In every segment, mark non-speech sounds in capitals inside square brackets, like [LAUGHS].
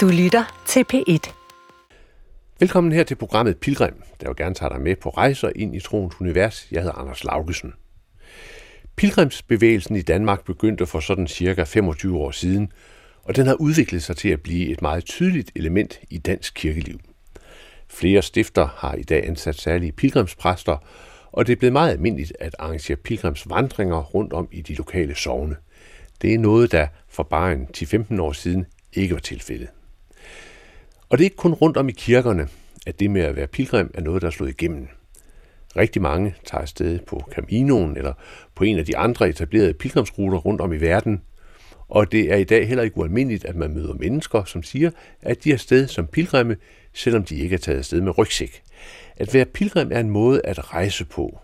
Du lytter til P1. Velkommen her til programmet Pilgrim, der vil gerne tage dig med på rejser ind i troens univers. Jeg hedder Anders Laugesen. Pilgrimsbevægelsen i Danmark begyndte for sådan cirka 25 år siden, og den har udviklet sig til at blive et meget tydeligt element i dansk kirkeliv. Flere stifter har i dag ansat særlige pilgrimspræster, og det er blevet meget almindeligt at arrangere pilgrimsvandringer rundt om i de lokale sogne. Det er noget, der for bare en 10-15 år siden ikke var tilfældet. Og det er ikke kun rundt om i kirkerne, at det med at være pilgrim er noget, der er slået igennem. Rigtig mange tager afsted på Caminoen eller på en af de andre etablerede pilgrimsruter rundt om i verden, og det er i dag heller ikke ualmindeligt, at man møder mennesker, som siger, at de er afsted som pilgrimme, selvom de ikke er taget afsted med rygsæk. At være pilgrim er en måde at rejse på.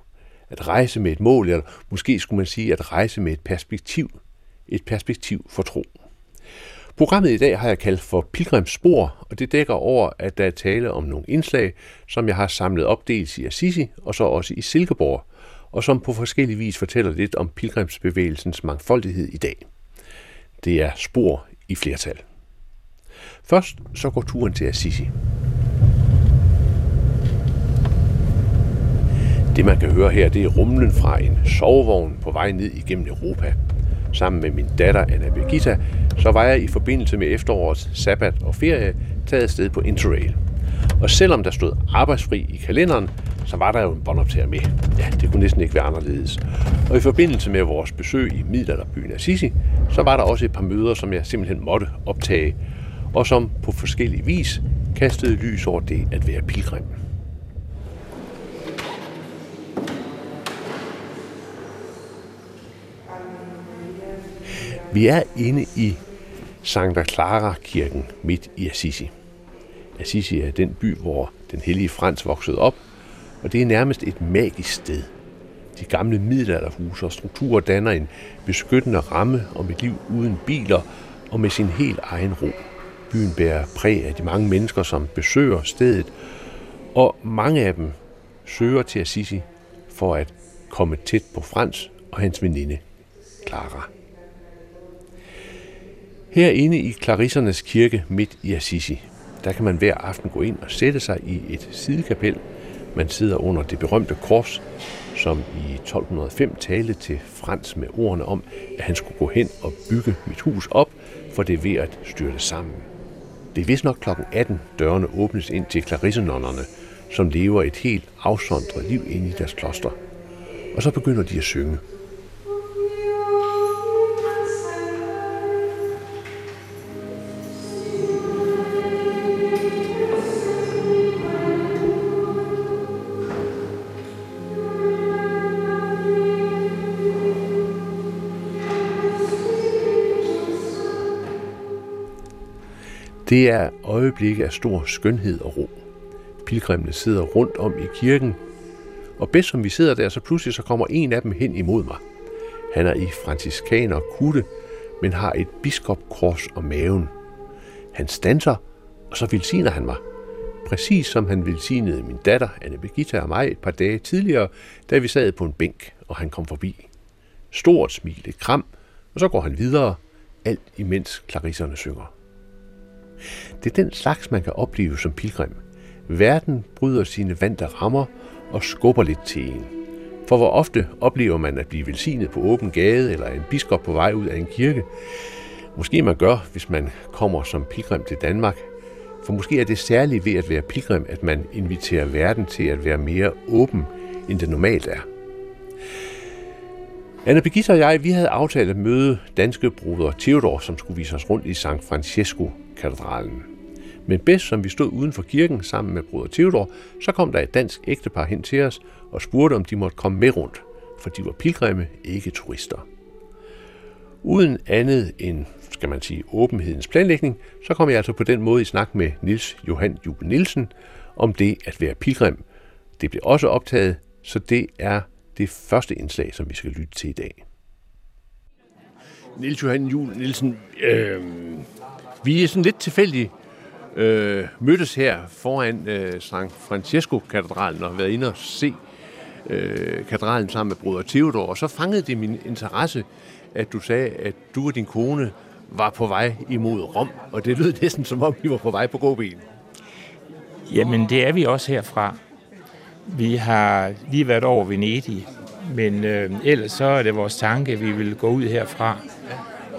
At rejse med et mål, eller måske skulle man sige at rejse med et perspektiv. Et perspektiv for tro. Programmet i dag har jeg kaldt for Pilgrimsspor, og det dækker over, at der er tale om nogle indslag, som jeg har samlet op dels i Assisi og så også i Silkeborg, og som på forskellige vis fortæller lidt om pilgrimsbevægelsens mangfoldighed i dag. Det er spor i flertal. Først så går turen til Assisi. Det man kan høre her, det er rumlen fra en sovevogn på vej ned igennem Europa. Sammen med min datter Anna Birgitta, så var jeg i forbindelse med efterårets sabbat og ferie taget afsted på Interrail. Og selvom der stod arbejdsfri i kalenderen, så var der jo en båndoptager med. Ja, det kunne næsten ikke være anderledes. Og i forbindelse med vores besøg i middelalderbyen Assisi, så var der også et par møder, som jeg simpelthen måtte optage, og som på forskellige vis kastede lys over det at være pilgrim. Vi er inde i Santa Clara-kirken midt i Assisi. Assisi er den by, hvor den hellige Frans voksede op, og det er nærmest et magisk sted. De gamle middelalderhuse og strukturer danner en beskyttende ramme om et liv uden biler og med sin helt egen ro. Byen bærer præg af de mange mennesker, som besøger stedet, og mange af dem søger til Assisi for at komme tæt på Frans og hans veninde, Clara. Herinde i Clarissernes kirke midt i Assisi, der kan man hver aften gå ind og sætte sig i et sidekapel. Man sidder under det berømte kors, som i 1205 talte til Frans med ordene om, at han skulle gå hen og bygge mit hus op, for det er ved at styrte sammen. Det er vist nok kl. 18, dørene åbnes ind til klarissenonnerne, som lever et helt afsondret liv inde i deres kloster. Og så begynder de at synge. Det er øjeblikke af stor skønhed og ro. Pilgrimene sidder rundt om i kirken, og bedst som vi sidder der, så pludselig så kommer en af dem hen imod mig. Han er i franciskaner kutte, men har et biskopkors om maven. Han stanser, og så velsigner han mig. Præcis som han velsignede min datter, Anne Birgitta og mig et par dage tidligere, da vi sad på en bænk, og han kom forbi. Stort smil, et kram, og så går han videre, alt imens klarisserne synger. Det er den slags, man kan opleve som pilgrim. Verden bryder sine vante rammer og skubber lidt til en. For hvor ofte oplever man at blive velsignet på åben gade eller en biskop på vej ud af en kirke? Måske man gør, hvis man kommer som pilgrim til Danmark. For måske er det særligt ved at være pilgrim, at man inviterer verden til at være mere åben, end det normalt er. Anna Birgitta og jeg, vi havde aftalt at møde danske bruder Theodor, som skulle vise os rundt i San Francisco katedralen. Men bedst som vi stod uden for kirken sammen med bruder Theodor, så kom der et dansk ægtepar hen til os og spurgte, om de måtte komme med rundt, for de var pilgrimme, ikke turister. Uden andet end, skal man sige, åbenhedens planlægning, så kom jeg altså på den måde i snak med Nils Johan Jube Nielsen om det at være pilgrim. Det blev også optaget, så det er det første indslag, som vi skal lytte til i dag. Nils Johan Jule Nielsen, øh, vi er sådan lidt tilfældigt øh, mødtes her foran øh, San Francesco-katedralen og har været inde og se øh, katedralen sammen med bruder Theodor, og så fangede det min interesse, at du sagde, at du og din kone var på vej imod Rom, og det lød [LAUGHS] næsten som om, I var på vej på gåben. Jamen, det er vi også herfra. Vi har lige været over Venedig, men øh, ellers så er det vores tanke, at vi vil gå ud herfra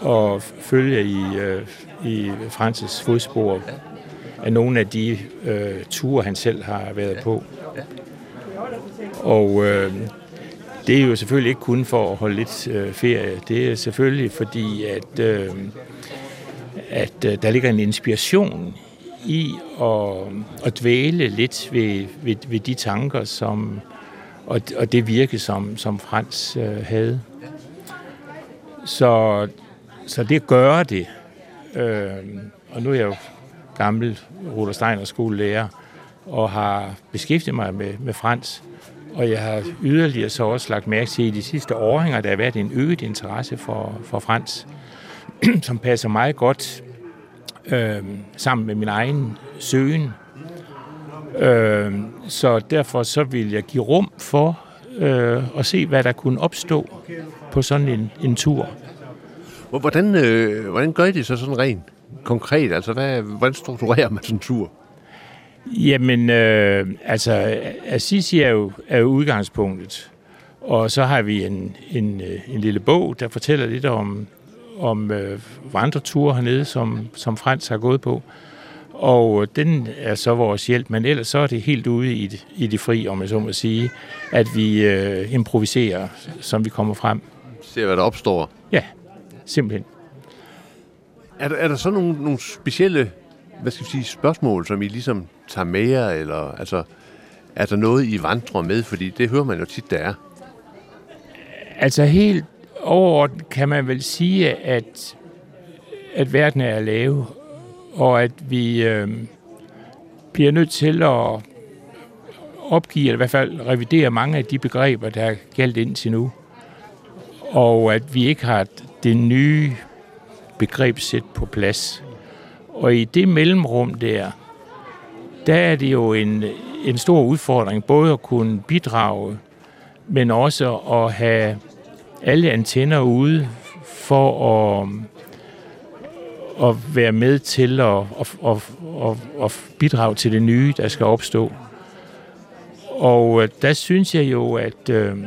og følge i, øh, i Francis fodspor af nogle af de øh, ture, han selv har været på. Og øh, det er jo selvfølgelig ikke kun for at holde lidt øh, ferie. Det er selvfølgelig fordi, at, øh, at øh, der ligger en inspiration i at, at dvæle lidt ved, ved, ved de tanker, som, og, og det virke, som, som Frans øh, havde. Så, så det gør det. Øh, og nu er jeg jo gammel Rudolf Steiner skolelærer og har beskæftiget mig med, med fransk. Og jeg har yderligere så også lagt mærke til, at i de sidste århænger, der har været en øget interesse for, for fransk, [CLEARS THROAT] som passer meget godt øh, sammen med min egen søgen. Øh, så derfor så vil jeg give rum for øh, at se, hvad der kunne opstå på sådan en, en tur. Hvordan, øh, hvordan gør I det så sådan rent konkret? Altså, hvad, hvordan strukturerer man sådan en tur? Jamen, øh, altså, Assisi er jo, er jo udgangspunktet. Og så har vi en, en, øh, en lille bog, der fortæller lidt om, om øh, vandreture hernede, som, som Frans har gået på. Og den er så vores hjælp, men ellers så er det helt ude i det, i det fri, om jeg så må sige, at vi øh, improviserer, som vi kommer frem. Se, hvad der opstår. Ja, simpelthen. Er der, er der så nogle, nogle specielle hvad skal vi sige, spørgsmål, som I ligesom tager med jer, eller altså, er der noget, I vandrer med? Fordi det hører man jo tit, der er. Altså helt overordnet kan man vel sige, at, at verden er lave, og at vi øh, bliver nødt til at opgive, eller i hvert fald revidere mange af de begreber, der er galt indtil nu. Og at vi ikke har det nye begrebssæt på plads. Og i det mellemrum der, der er det jo en, en stor udfordring, både at kunne bidrage, men også at have alle antenner ude for at, at være med til at, at, at, at, at bidrage til det nye, der skal opstå. Og øh, der synes jeg jo, at, øh,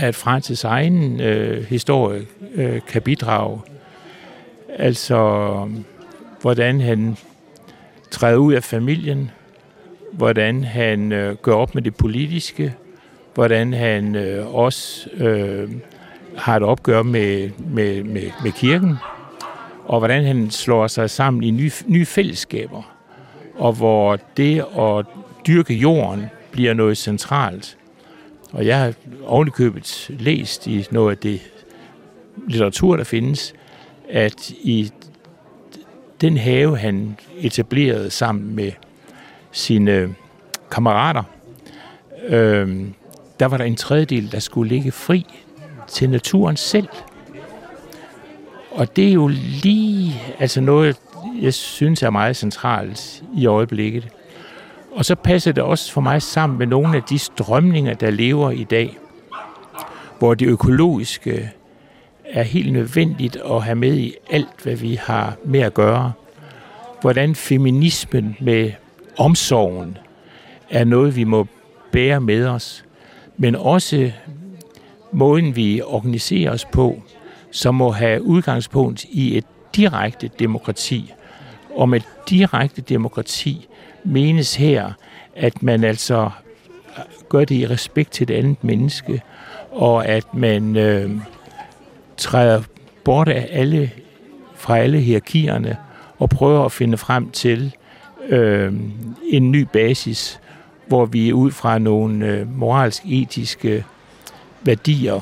at Francis egen øh, historie øh, kan bidrage. Altså, hvordan han træder ud af familien, hvordan han øh, gør op med det politiske, hvordan han øh, også øh, har et opgør med, med, med, med kirken, og hvordan han slår sig sammen i nye, nye fællesskaber, og hvor det at dyrke jorden bliver noget centralt. Og jeg har ovenikøbet læst i noget af det litteratur, der findes, at i den have, han etablerede sammen med sine kammerater, øh, der var der en tredjedel, der skulle ligge fri til naturen selv. Og det er jo lige altså noget, jeg synes er meget centralt i øjeblikket. Og så passer det også for mig sammen med nogle af de strømninger, der lever i dag, hvor det økologiske er helt nødvendigt at have med i alt, hvad vi har med at gøre. Hvordan feminismen med omsorgen er noget, vi må bære med os, men også måden, vi organiserer os på, som må have udgangspunkt i et direkte demokrati. Og med direkte demokrati menes her, at man altså øh, gør det i respekt til det andet menneske, og at man øh, træder bort af alle, fra alle hierarkierne og prøver at finde frem til øh, en ny basis, hvor vi ud fra nogle øh, moralsk-etiske værdier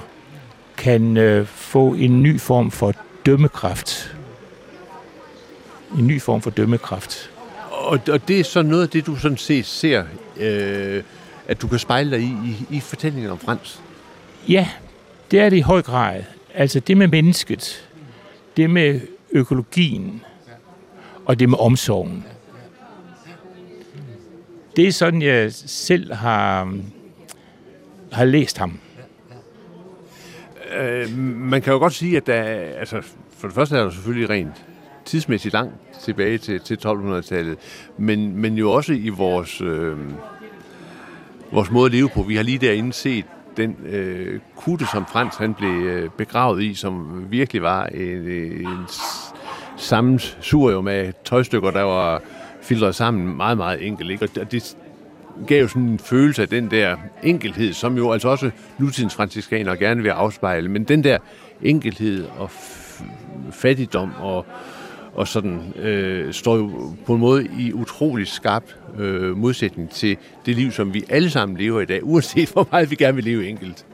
kan øh, få en ny form for dømmekraft. En ny form for dømmekraft. Og, og det er så noget af det, du sådan set ser, øh, at du kan spejle dig i, i, i fortællingen om Frans? Ja, det er det i høj grad. Altså det med mennesket, det med økologien og det med omsorgen. Det er sådan, jeg selv har, har læst ham. Øh, man kan jo godt sige, at der, altså, for det første er der selvfølgelig rent tidsmæssigt langt tilbage til, til 1200-tallet, men, men jo også i vores, øh, vores måde at leve på. Vi har lige derinde set den øh, kutte, som Frans han blev øh, begravet i, som virkelig var en, en sammensurium af tøjstykker, der var filtreret sammen meget, meget enkelt. Ikke? Og det gav jo sådan en følelse af den der enkelhed, som jo altså også nutidens franciskanere gerne vil afspejle. Men den der enkelhed og fattigdom og, og sådan øh, står jo på en måde i utrolig skarp øh, modsætning til det liv, som vi alle sammen lever i dag, uanset [LAUGHS] hvor meget vi gerne vil leve enkelt.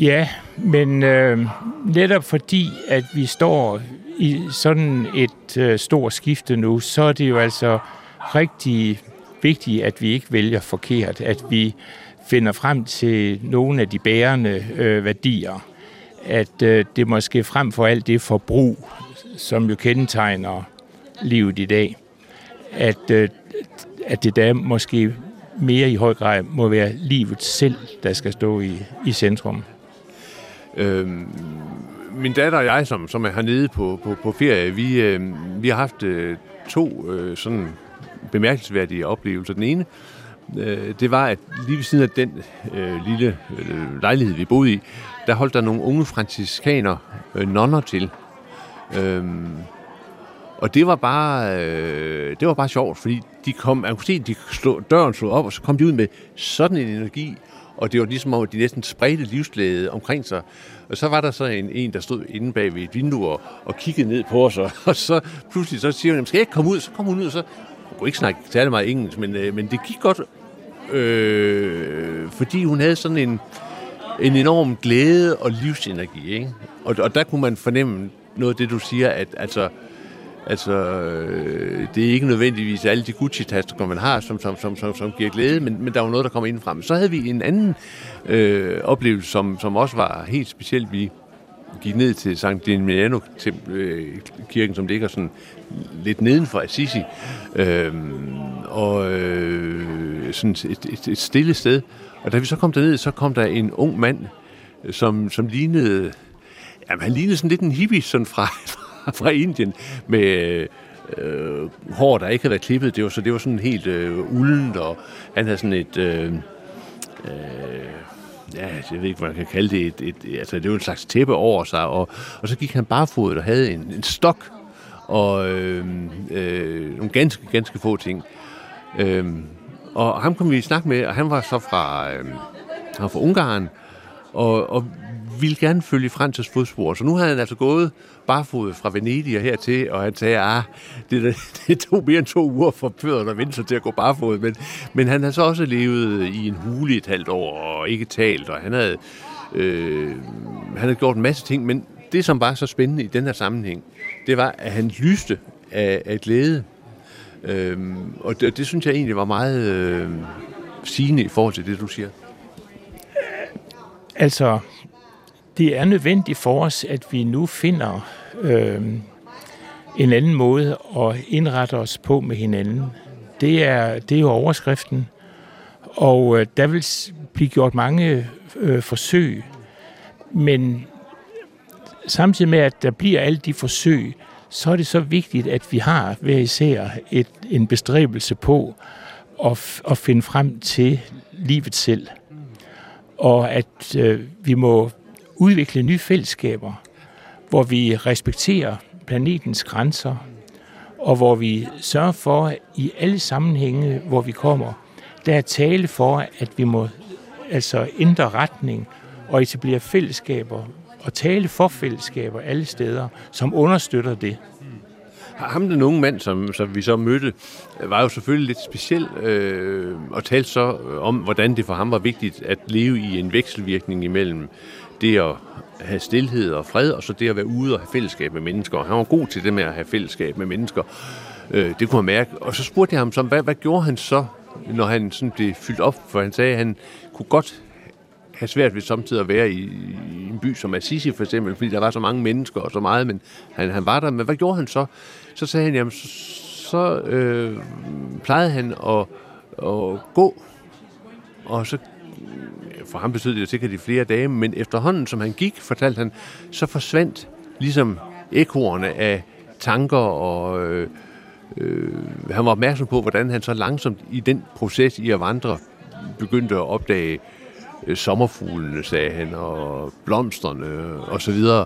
Ja, men øh, netop fordi, at vi står i sådan et øh, stort skifte nu, så er det jo altså rigtig vigtigt, at vi ikke vælger forkert, at vi finder frem til nogle af de bærende øh, værdier. At øh, det måske frem for alt det forbrug, som jo kendetegner livet i dag, at, øh, at det da måske mere i høj grad må være livet selv, der skal stå i, i centrum. Øhm, min datter og jeg, som, som er hernede på, på, på ferie, vi, øh, vi har haft øh, to øh, sådan bemærkelsesværdige oplevelser. Den ene, øh, det var, at lige ved siden af den øh, lille øh, lejlighed, vi boede i, der holdt der nogle unge franciskaner øh, nonner til. Øhm, og det var bare øh, det var bare sjovt, fordi de kom, man kunne se, de slå, døren slog op, og så kom de ud med sådan en energi, og det var ligesom om, at de næsten spredte livsglæde omkring sig. Og så var der så en, en der stod inde bag ved et vindue og, og kiggede ned på os, og, og så pludselig så siger hun, skal jeg ikke komme ud? Så kom hun ud, og så hun kunne ikke snakke særlig meget engelsk, men, øh, men det gik godt, øh, fordi hun havde sådan en, en enorm glæde og livsenergi. Ikke? Og, og der kunne man fornemme noget af det, du siger, at altså, Altså, øh, det er ikke nødvendigvis alle de Gucci-tasker, man har, som, som, som, som, som giver glæde, men, men der var noget, der kom ind frem. Så havde vi en anden øh, oplevelse, som, som også var helt specielt. Vi gik ned til St. Dimiano øh, kirken, som ligger sådan lidt neden for Assisi, øh, og øh, sådan et, et, et stille sted. Og da vi så kom derned, så kom der en ung mand, som, som lignede, jamen han lignede sådan lidt en hippie sådan [LAUGHS] fra, fra Indien med øh, hår, der ikke havde været klippet. Det var, så det var sådan helt øh, uldent, og han havde sådan et... Øh, øh, ja, jeg ved ikke, hvad man kan kalde det, et, et, altså det var en slags tæppe over sig, og, og så gik han barefodet og havde en, en stok, og øh, øh, nogle ganske, ganske få ting. Øh, og ham kom vi i snak med, og han var så fra, øh, han var fra Ungarn, og, og ville gerne følge Francis fodspor. Så nu havde han altså gået barfod fra Venedig og hertil, og han sagde, ah, det, [LAUGHS] det tog mere end to uger for Pøderen at vende sig til at gå barfod. Men, men han havde så også levet i en hule et halvt år og ikke talt, og han havde, øh, han havde gjort en masse ting, men det, som var så spændende i den her sammenhæng, det var, at han lyste af, af glæde. Øhm, og det, det synes jeg egentlig var meget øh, sigende i forhold til det, du siger. Altså, det er nødvendigt for os, at vi nu finder øh, en anden måde at indrette os på med hinanden. Det er, det er jo overskriften. Og øh, der vil blive gjort mange øh, forsøg, men samtidig med, at der bliver alle de forsøg, så er det så vigtigt, at vi har hver især et, en bestræbelse på at, at finde frem til livet selv. Og at øh, vi må udvikle nye fællesskaber, hvor vi respekterer planetens grænser, og hvor vi sørger for, i alle sammenhænge, hvor vi kommer, der er tale for, at vi må altså ændre retning og etablere fællesskaber og tale for fællesskaber alle steder, som understøtter det. Ham den unge mand, som, som vi så mødte, var jo selvfølgelig lidt speciel øh, og talte så øh, om, hvordan det for ham var vigtigt at leve i en vekselvirkning imellem det at have stillhed og fred, og så det at være ude og have fællesskab med mennesker. Han var god til det med at have fællesskab med mennesker. Øh, det kunne han mærke. Og så spurgte jeg ham, så, hvad, hvad gjorde han så, når han sådan blev fyldt op? For han sagde, at han kunne godt have svært ved samtidig at være i, i en by som Assisi for eksempel, fordi der var så mange mennesker og så meget, men han, han var der. Men hvad gjorde han så? Så sagde han, jamen, så, så øh, plejede han at, at gå, og så for ham betød det sikkert i flere dage, men efterhånden, som han gik, fortalte han, så forsvandt ligesom ekkorne af tanker, og øh, øh, han var opmærksom på, hvordan han så langsomt i den proces i at vandre begyndte at opdage øh, sommerfuglene, sagde han, og blomsterne og så videre.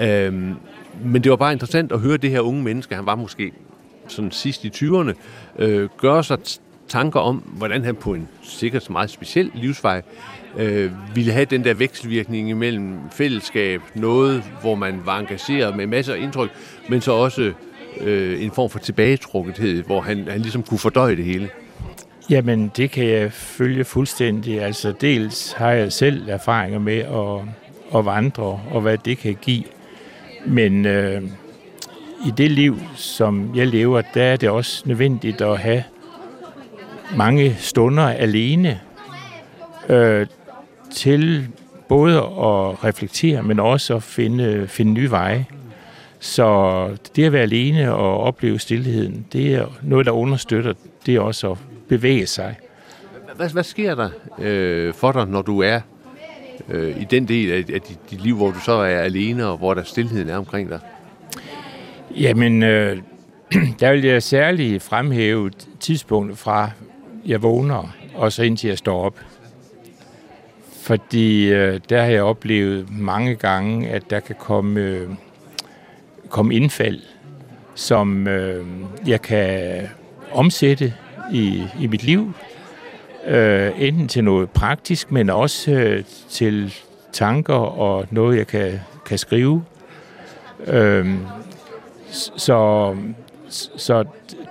Øhm, men det var bare interessant at høre det her unge menneske, han var måske sådan sidst i 20'erne, øh, gøre sig tanker om, hvordan han på en sikkert meget speciel livsvej øh, ville have den der vekselvirkning imellem fællesskab, noget, hvor man var engageret med masser af indtryk, men så også øh, en form for tilbagetrukkethed, hvor han, han ligesom kunne fordøje det hele. Jamen, det kan jeg følge fuldstændig. Altså, dels har jeg selv erfaringer med at, at vandre, og hvad det kan give. Men øh, i det liv, som jeg lever, der er det også nødvendigt at have mange stunder alene øh, til både at reflektere, men også at finde, finde nye veje. Så det at være alene og opleve stillheden, det er noget, der understøtter det også at bevæge sig. Hvad, hvad sker der øh, for dig, når du er øh, i den del af, af dit, dit liv, hvor du så er alene, og hvor der stillheden er omkring dig? Jamen, øh, [CLEARS THROAT] der vil jeg særligt fremhæve tidspunktet fra, jeg vågner, og så indtil jeg står op. Fordi øh, der har jeg oplevet mange gange, at der kan komme, øh, komme indfald, som øh, jeg kan omsætte i, i mit liv. Øh, enten til noget praktisk, men også øh, til tanker og noget, jeg kan, kan skrive. Øh, så, så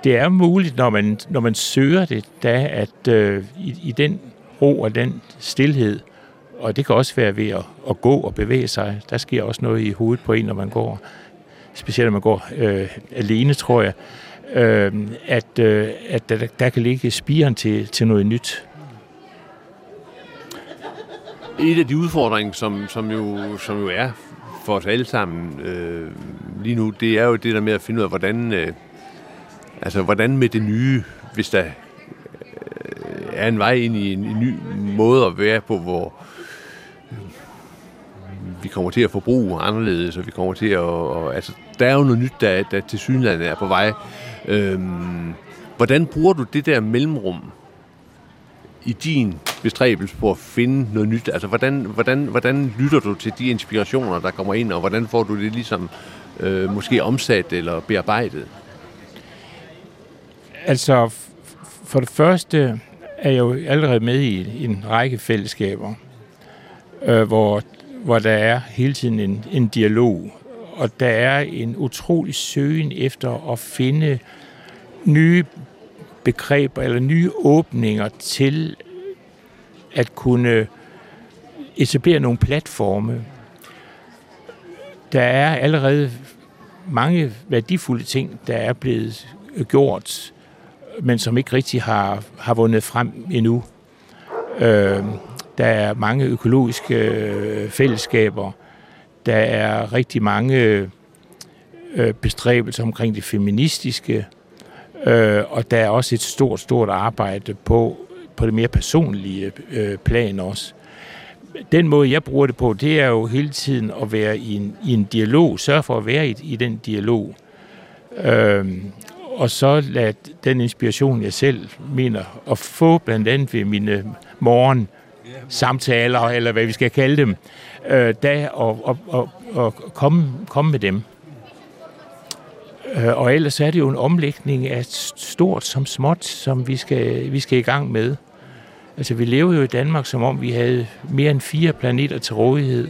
det er muligt, når man, når man søger det, da, at øh, i, i den ro og den stillhed, og det kan også være ved at, at gå og bevæge sig. Der sker også noget i hovedet på en, når man går. Specielt når man går øh, alene, tror jeg. Øh, at øh, at der, der kan ligge spiren til, til noget nyt. Et af de udfordringer, som, som, jo, som jo er for os alle sammen øh, lige nu, det er jo det der med at finde ud af, hvordan, øh, altså, hvordan med det nye, hvis der øh, er en vej ind i en, en ny måde at være på, hvor øh, vi kommer til at forbruge anderledes, og vi kommer til at... Og, altså, der er jo noget nyt, der, der til synligheden er på vej. Øhm, hvordan bruger du det der mellemrum i din bestræbelse på at finde noget nyt? Altså, hvordan, hvordan, hvordan lytter du til de inspirationer, der kommer ind, og hvordan får du det ligesom øh, måske omsat eller bearbejdet? Altså, for det første er jeg jo allerede med i en række fællesskaber, øh, hvor hvor der er hele tiden en, en dialog, og der er en utrolig søgen efter at finde nye begreber eller nye åbninger til at kunne etablere nogle platforme. Der er allerede mange værdifulde ting, der er blevet gjort, men som ikke rigtig har, har vundet frem endnu. Øh, der er mange økologiske øh, fællesskaber. Der er rigtig mange øh, bestræbelser omkring det feministiske. Øh, og der er også et stort, stort arbejde på, på det mere personlige øh, plan også. Den måde, jeg bruger det på, det er jo hele tiden at være i en, i en dialog, sørge for at være i, i den dialog. Øh, og så lade den inspiration, jeg selv mener at få, blandt andet ved mine morgen, samtaler, eller hvad vi skal kalde dem, øh, da og, og, og, og komme, komme med dem. Øh, og ellers er det jo en omlægning af stort som småt, som vi skal, vi skal i gang med. Altså, vi lever jo i Danmark, som om vi havde mere end fire planeter til rådighed.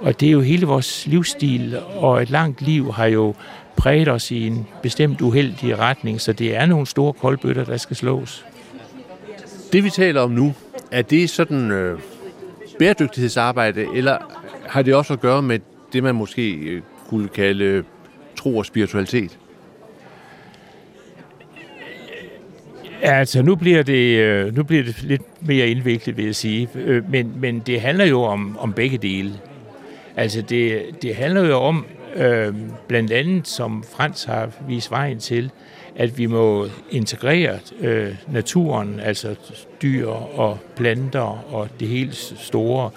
Og det er jo hele vores livsstil, og et langt liv har jo præget os i en bestemt uheldig retning, så det er nogle store koldbøtter, der skal slås. Det vi taler om nu, er det sådan øh, bæredygtighedsarbejde, eller har det også at gøre med det, man måske øh, kunne kalde tro og spiritualitet? Altså, nu bliver det, øh, nu bliver det lidt mere indviklet, vil jeg sige. Øh, men, men det handler jo om, om begge dele. Altså, det, det handler jo om, øh, blandt andet, som Frans har vist vejen til, at vi må integrere øh, naturen, altså dyr og planter og det helt store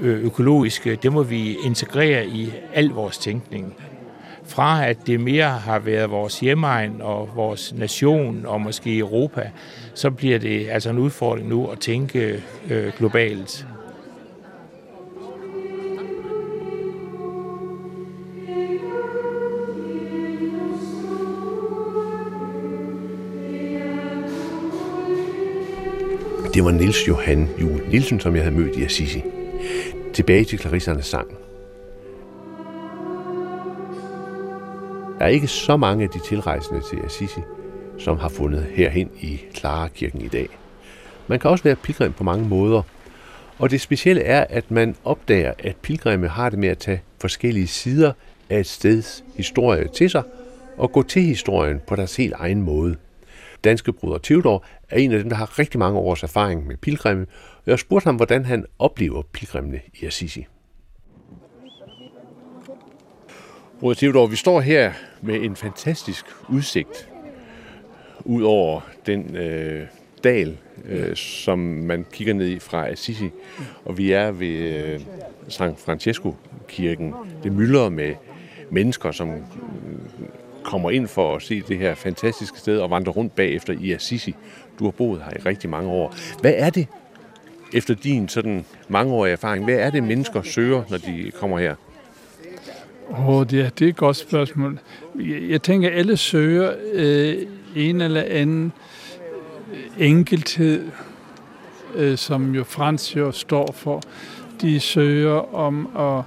øh, økologiske, det må vi integrere i al vores tænkning. fra at det mere har været vores hjemmeegn og vores nation og måske Europa, så bliver det altså en udfordring nu at tænke øh, globalt. Det var Nils Johan Jul Nielsen, som jeg havde mødt i Assisi. Tilbage til Clarissernes sang. Der er ikke så mange af de tilrejsende til Assisi, som har fundet herhen i Clara-kirken i dag. Man kan også være pilgrim på mange måder, og det specielle er, at man opdager, at pilgrimme har det med at tage forskellige sider af et steds historie til sig og gå til historien på deres helt egen måde. Danske bruder Theodor er en af dem, der har rigtig mange års erfaring med pilgrimme, og jeg spurgte ham, hvordan han oplever pilgrimmene i Assisi. Bruder Theodor, vi står her med en fantastisk udsigt ud over den øh, dal, øh, som man kigger ned i fra Assisi. Og vi er ved øh, San Francesco-kirken. Det myldrer med mennesker, som øh, kommer ind for at se det her fantastiske sted og vandre rundt bagefter i Assisi. Du har boet her i rigtig mange år. Hvad er det, efter din sådan mangeårige erfaring, hvad er det, mennesker søger, når de kommer her? Åh, oh, det, det er et godt spørgsmål. Jeg, jeg tænker, at alle søger øh, en eller anden øh, enkelthed, øh, som jo Frans jo står for. De søger om at,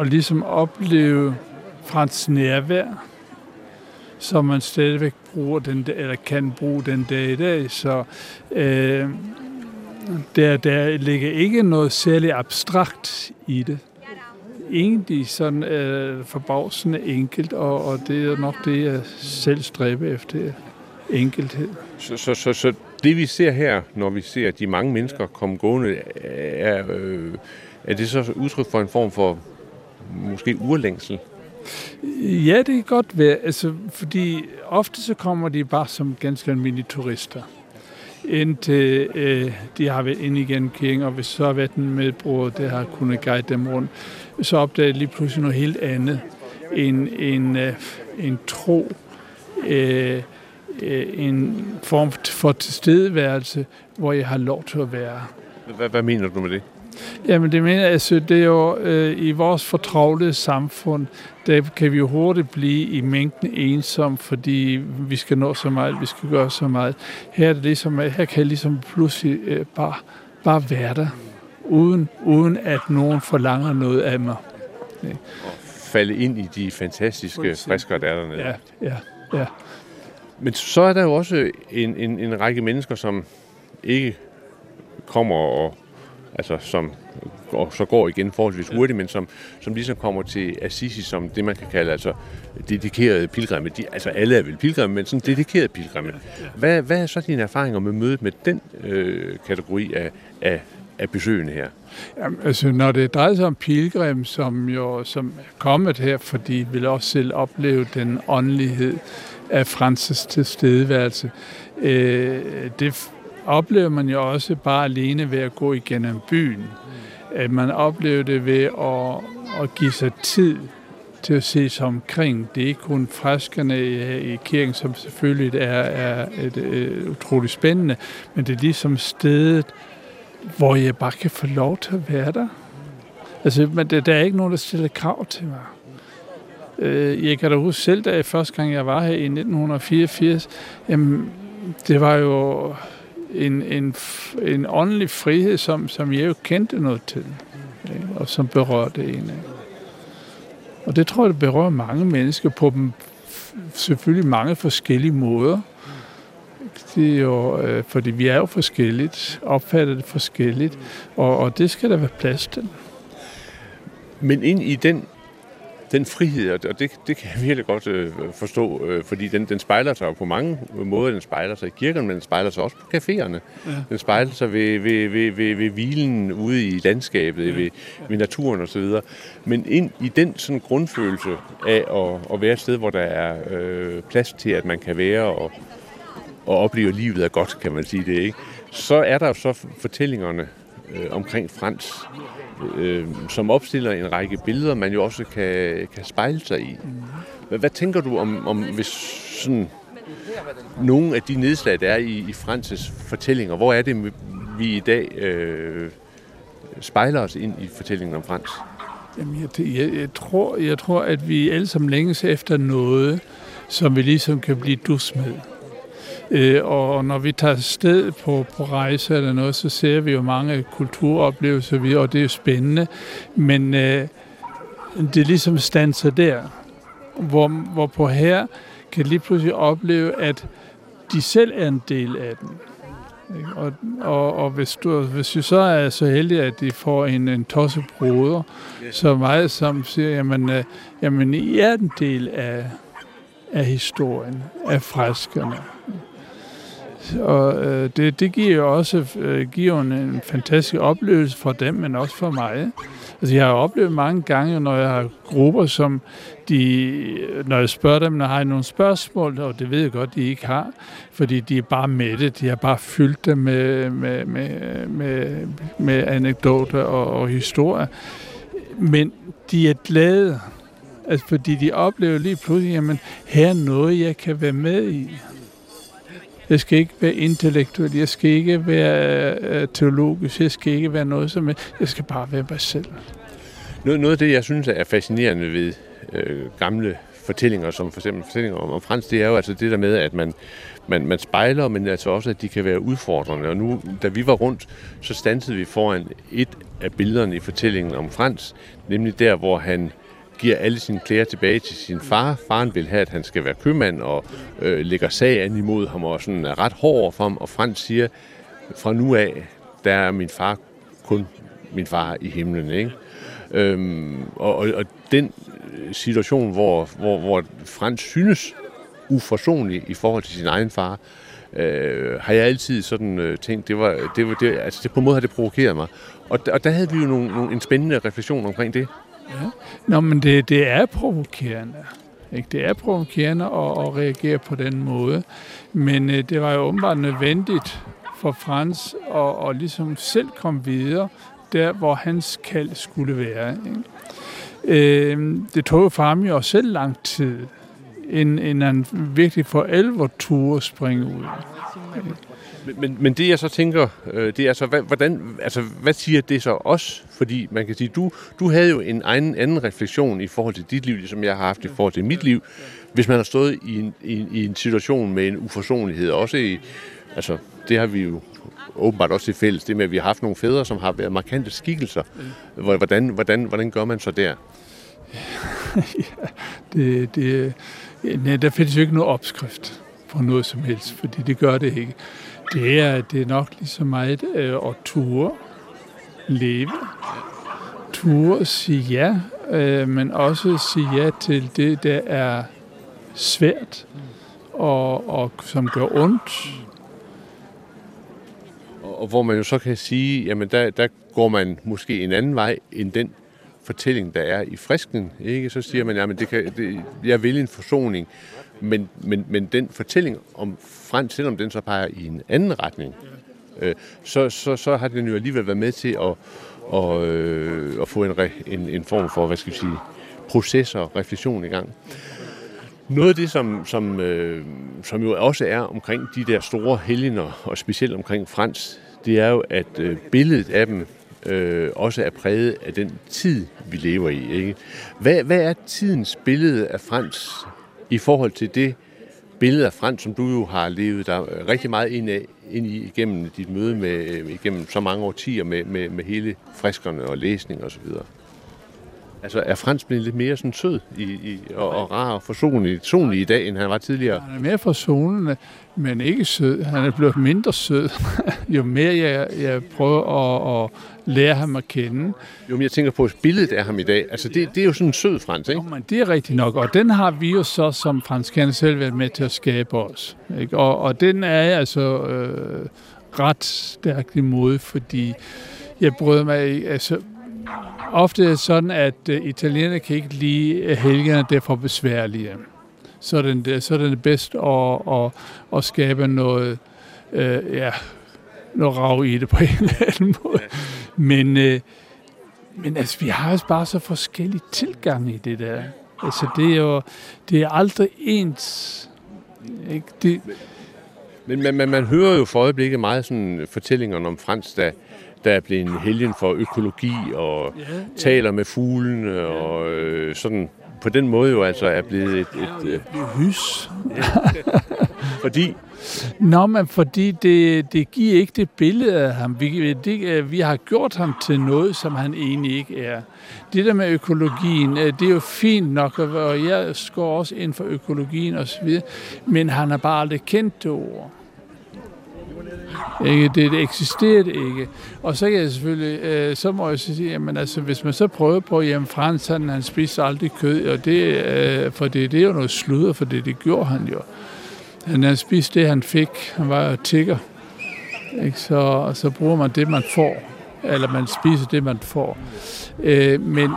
at ligesom opleve Frans nærvær, som man stadigvæk bruger den, eller kan bruge den dag i dag. Så øh, der, der ligger ikke noget særligt abstrakt i det. Egentlig sådan øh, forbavsende enkelt, og, og det er nok det, jeg selv stræber efter, enkelthed. Så, så, så, så det vi ser her, når vi ser de mange mennesker komme gående, er, øh, er det så udtryk for en form for måske urlængsel? Ja, det kan godt være, altså, fordi ofte så kommer de bare som ganske almindelige turister indtil øh, de har været inde igen kirken, og hvis så har været en medbror, der har kunnet guide dem rundt, så opdager de lige pludselig noget helt andet. En, en, øh, en tro, øh, øh, en form for tilstedeværelse, hvor jeg har lov til at være. Hvad, hvad mener du med det? Jamen det mener jeg, altså, det er jo øh, i vores fortravlede samfund, der kan vi jo hurtigt blive i mængden ensom, fordi vi skal nå så meget, vi skal gøre så meget. Her, er det ligesom, her kan jeg ligesom pludselig øh, bare, bare være der, uden, uden at nogen forlanger noget af mig. Ja. Og falde ind i de fantastiske frisker, der er dernede. Ja, ja, ja. Men så er der jo også en, en, en række mennesker, som ikke kommer og altså som og så går igen forholdsvis hurtigt, men som, som ligesom kommer til Assisi som det, man kan kalde altså dedikerede pilgrimme. De, altså alle er vel pilgrimme, men sådan dedikerede pilgrimme. Hvad, hvad er så dine erfaringer med mødet med den øh, kategori af, af, af besøgende her? Jamen, altså, når det drejer sig om pilgrim, som jo som er kommet her, fordi vi vil også selv opleve den åndelighed af Francis tilstedeværelse, øh, det oplever man jo også bare alene ved at gå igennem byen. At man oplever det ved at, at give sig tid til at se sig omkring. Det er ikke kun freskerne i, i kirken, som selvfølgelig er, er et, et, utroligt spændende, men det er ligesom stedet, hvor jeg bare kan få lov til at være der. Altså, men der, der er ikke nogen, der stiller krav til mig. Øh, jeg kan da huske selv, da jeg første gang jeg var her i 1984, jamen, det var jo en, en, en åndelig frihed, som, som jeg jo kendte noget til, ikke? og som berørte en. Ikke? Og det tror jeg, det berører mange mennesker på dem, selvfølgelig mange forskellige måder. Det er jo, øh, fordi vi er jo forskelligt, opfatter det forskelligt, og, og det skal der være plads til. Men ind i den den frihed, og det, det kan jeg virkelig godt øh, forstå, øh, fordi den, den spejler sig på mange måder. Den spejler sig i kirken, men den spejler sig også på caféerne. Ja. Den spejler sig ved, ved, ved, ved, ved hvilen ude i landskabet, ja. ved, ved naturen osv. Men ind i den sådan grundfølelse af at, at være et sted, hvor der er øh, plads til, at man kan være og, og opleve, at livet er godt, kan man sige det, ikke? så er der så fortællingerne øh, omkring Frans, øh, som opstiller en række billeder, man jo også kan, kan spejle sig i. Hvad, hvad tænker du om, om hvis sådan nogle af de nedslag, der er i, i Frances fortællinger, hvor er det, vi i dag øh, spejler os ind i fortællingen om Frans? Jamen, jeg, jeg, jeg, tror, jeg tror, at vi alle sammen længes efter noget, som vi ligesom kan blive dus med. Øh, og når vi tager sted på, på rejse eller noget, så ser vi jo mange kulturoplevelser, og det er jo spændende. Men øh, det er ligesom stanser der, hvor, hvor på her kan lige pludselig opleve, at de selv er en del af den. Og, og, og hvis, du, hvis du så er så heldig, at de får en, en broder, så meget som siger, jamen, øh, jamen I er en del af, af historien, af freskerne. Og øh, det, det giver jo også øh, giver en, en fantastisk oplevelse for dem, men også for mig. Altså, jeg har oplevet mange gange, når jeg har grupper, som de, når jeg spørger dem, når jeg har nogle spørgsmål, og det ved jeg godt, de ikke har, fordi de er bare med det, de har bare fyldt det med, med, med, med, med anekdoter og, og historier. Men de er glade, altså, fordi de oplever lige pludselig, jamen, her er noget, jeg kan være med i. Jeg skal ikke være intellektuel, jeg skal ikke være øh, teologisk, jeg skal ikke være noget som helst. jeg skal bare være mig selv. Noget, noget af det, jeg synes er fascinerende ved øh, gamle fortællinger, som for eksempel fortællinger om, om Frans, det er jo altså det der med, at man, man, man spejler, men altså også, at de kan være udfordrende. Og nu, da vi var rundt, så stansede vi foran et af billederne i fortællingen om Frans, nemlig der, hvor han giver alle sine klæder tilbage til sin far. Faren vil have, at han skal være købmand og øh, lægger sag an imod ham og sådan er ret hård for ham. Og Frans siger, fra nu af, der er min far kun min far i himlen. Ikke? Øhm, og, og, og den øh, situation, hvor, hvor, hvor Frans synes uforsonlig i forhold til sin egen far, øh, har jeg altid sådan øh, tænkt, det var, det var det, altså det, på en måde har det provokeret mig. Og, og der havde vi jo nogle, nogle, en spændende refleksion omkring det. Ja. Nå, men det, det er provokerende. Ikke? Det er provokerende at, at reagere på den måde. Men øh, det var jo åbenbart nødvendigt for Frans at, at ligesom selv komme videre, der hvor hans kald skulle være. Ikke? Øh, det tog for ham jo selv lang tid, inden han virkelig for alvor turde springe ud. Ikke? Men, men det jeg så tænker, øh, det er så, hvad, hvordan, altså, hvad siger det så os? Fordi man kan sige, du, du havde jo en egen, anden refleksion i forhold til dit liv, som ligesom jeg har haft i forhold til mit liv. Hvis man har stået i en, i, i en situation med en uforsonlighed, også i, altså, det har vi jo åbenbart også i fælles, det med, at vi har haft nogle fædre, som har været markante skikkelser. Hvordan, hvordan, hvordan gør man så der? [LAUGHS] ja, det, det, nej, der findes jo ikke noget opskrift på noget som helst, fordi det gør det ikke. Det er, det er nok lige så meget øh, at ture, leve, ture sige ja, øh, men også sige ja til det, der er svært og, og som gør ondt. Og, og hvor man jo så kan sige, jamen der, der går man måske en anden vej end den fortælling, der er i frisken. Ikke? Så siger man, jamen det kan, det, jeg vil en forsoning, men, men, men den fortælling om Frans, selvom den så peger i en anden retning, øh, så, så, så har den jo alligevel været med til at, og, øh, at få en, en, en form for, hvad skal vi sige, proces og refleksion i gang. Noget af det, som, som, øh, som jo også er omkring de der store helgener, og specielt omkring Frans, det er jo, at øh, billedet af dem øh, også er præget af den tid, vi lever i. Ikke? Hvad, hvad er tidens billede af Frans i forhold til det billede frem, som du jo har levet der øh, rigtig meget ind, af, ind i igennem dit møde med, øh, igennem så mange årtier med, med, med hele friskerne og læsning osv.? Altså, er Frans blevet lidt mere sådan sød i, i, og, og rar og forsonlig, sonlig i dag, end han var tidligere? Han er mere forsonende, men ikke sød. Han er blevet mindre sød, [LAUGHS] jo mere jeg, jeg prøver at, at lære ham at kende. Jo, men jeg tænker på billedet af ham i dag. Altså, det, det er jo sådan en sød Frans, ikke? Jo, men det er rigtigt nok, og den har vi jo så som franskerne selv været med til at skabe os. Ikke? Og, og den er altså øh, ret stærkt imod, fordi jeg bryder mig altså ofte er det sådan, at øh, italienerne kan ikke lide øh, helgerne, det er for besværlige. Så er det, øh, så er det bedst at, at, at skabe noget, øh, ja, noget rav i det på [LAUGHS] en eller anden måde. Men øh, Men altså, vi har også bare så forskellige tilgange i det der. Altså, det er jo det er aldrig ens. Ikke? Det, men man, man, man hører jo for øjeblikket meget sådan fortællinger om Frans, der, der er blevet en helgen for økologi og ja, ja. taler med fuglene ja. og øh, sådan på den måde jo altså er blevet et... et, et hys. [LAUGHS] fordi? Nå, men fordi det, det giver ikke det billede af ham. Vi, det, øh, vi har gjort ham til noget, som han egentlig ikke er. Det der med økologien, øh, det er jo fint nok, og jeg går også ind for økologien osv., men han har bare aldrig kendt det ord. Ikke? Det, det eksisterede ikke. Og så kan jeg selvfølgelig, øh, så må jeg sige, jamen altså, hvis man så prøver på, jamen Frans, han, han spiser aldrig kød, og det, øh, for det, det er jo noget sludder, for det, det gjorde han jo. Han, han spiste det, han fik. Han var jo tigger. Ikke? Så, så bruger man det, man får. Eller man spiser det, man får. Øh, men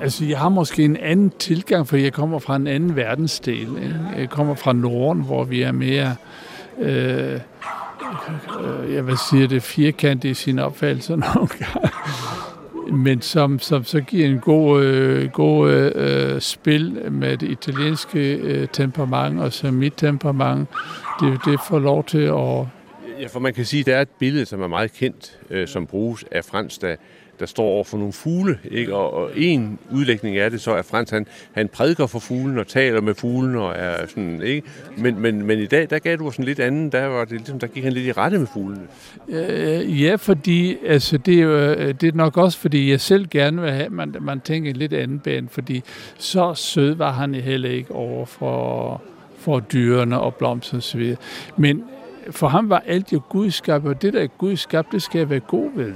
Altså, jeg har måske en anden tilgang, for jeg kommer fra en anden verdensdel. Ikke? Jeg kommer fra Norden, hvor vi er mere, øh, øh jeg vil sige det, firkantet i sin opfattelse [LAUGHS] nogle gange. Men som, som så giver en god, øh, god øh, spil med det italienske øh, temperament, og så mit temperament, det, det får lov til at... Ja, for man kan sige, at der er et billede, som er meget kendt, øh, som bruges af Frans, der, der står over for nogle fugle, ikke? Og, og en udlægning af det så er Frans, han, han prædiker for fuglen og taler med fuglen og er sådan, ikke? Men, men, men i dag, der gav du sådan lidt anden, der, var det, ligesom, der gik han lidt i rette med fuglene. Øh, ja, fordi altså, det, er jo, øh, det er nok også, fordi jeg selv gerne vil have, man, man tænker en lidt anden bane, fordi så sød var han heller ikke over for, for dyrene og blomsterne osv. Men for ham var alt jo gudskab, og det der er gudskab, det skal jeg være god ved.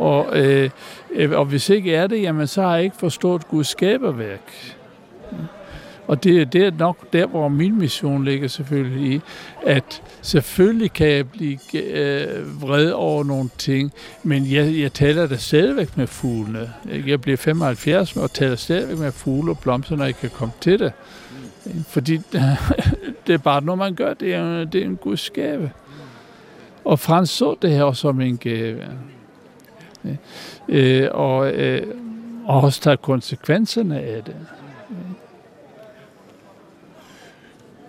Og, øh, øh, og hvis ikke er det, jamen så har jeg ikke forstået Guds skaberværk. Og det, det er nok der, hvor min mission ligger selvfølgelig i, at selvfølgelig kan jeg blive øh, vred over nogle ting, men jeg, jeg taler da stadigvæk med fuglene. Jeg bliver 75 og taler stadigvæk med fugle og blomster, når jeg kan komme til det. Fordi [LAUGHS] det er bare noget, man gør. Det er, det er en Guds gave. Og Frans så det her som en gave øh, og, øh, og også tage konsekvenserne af det.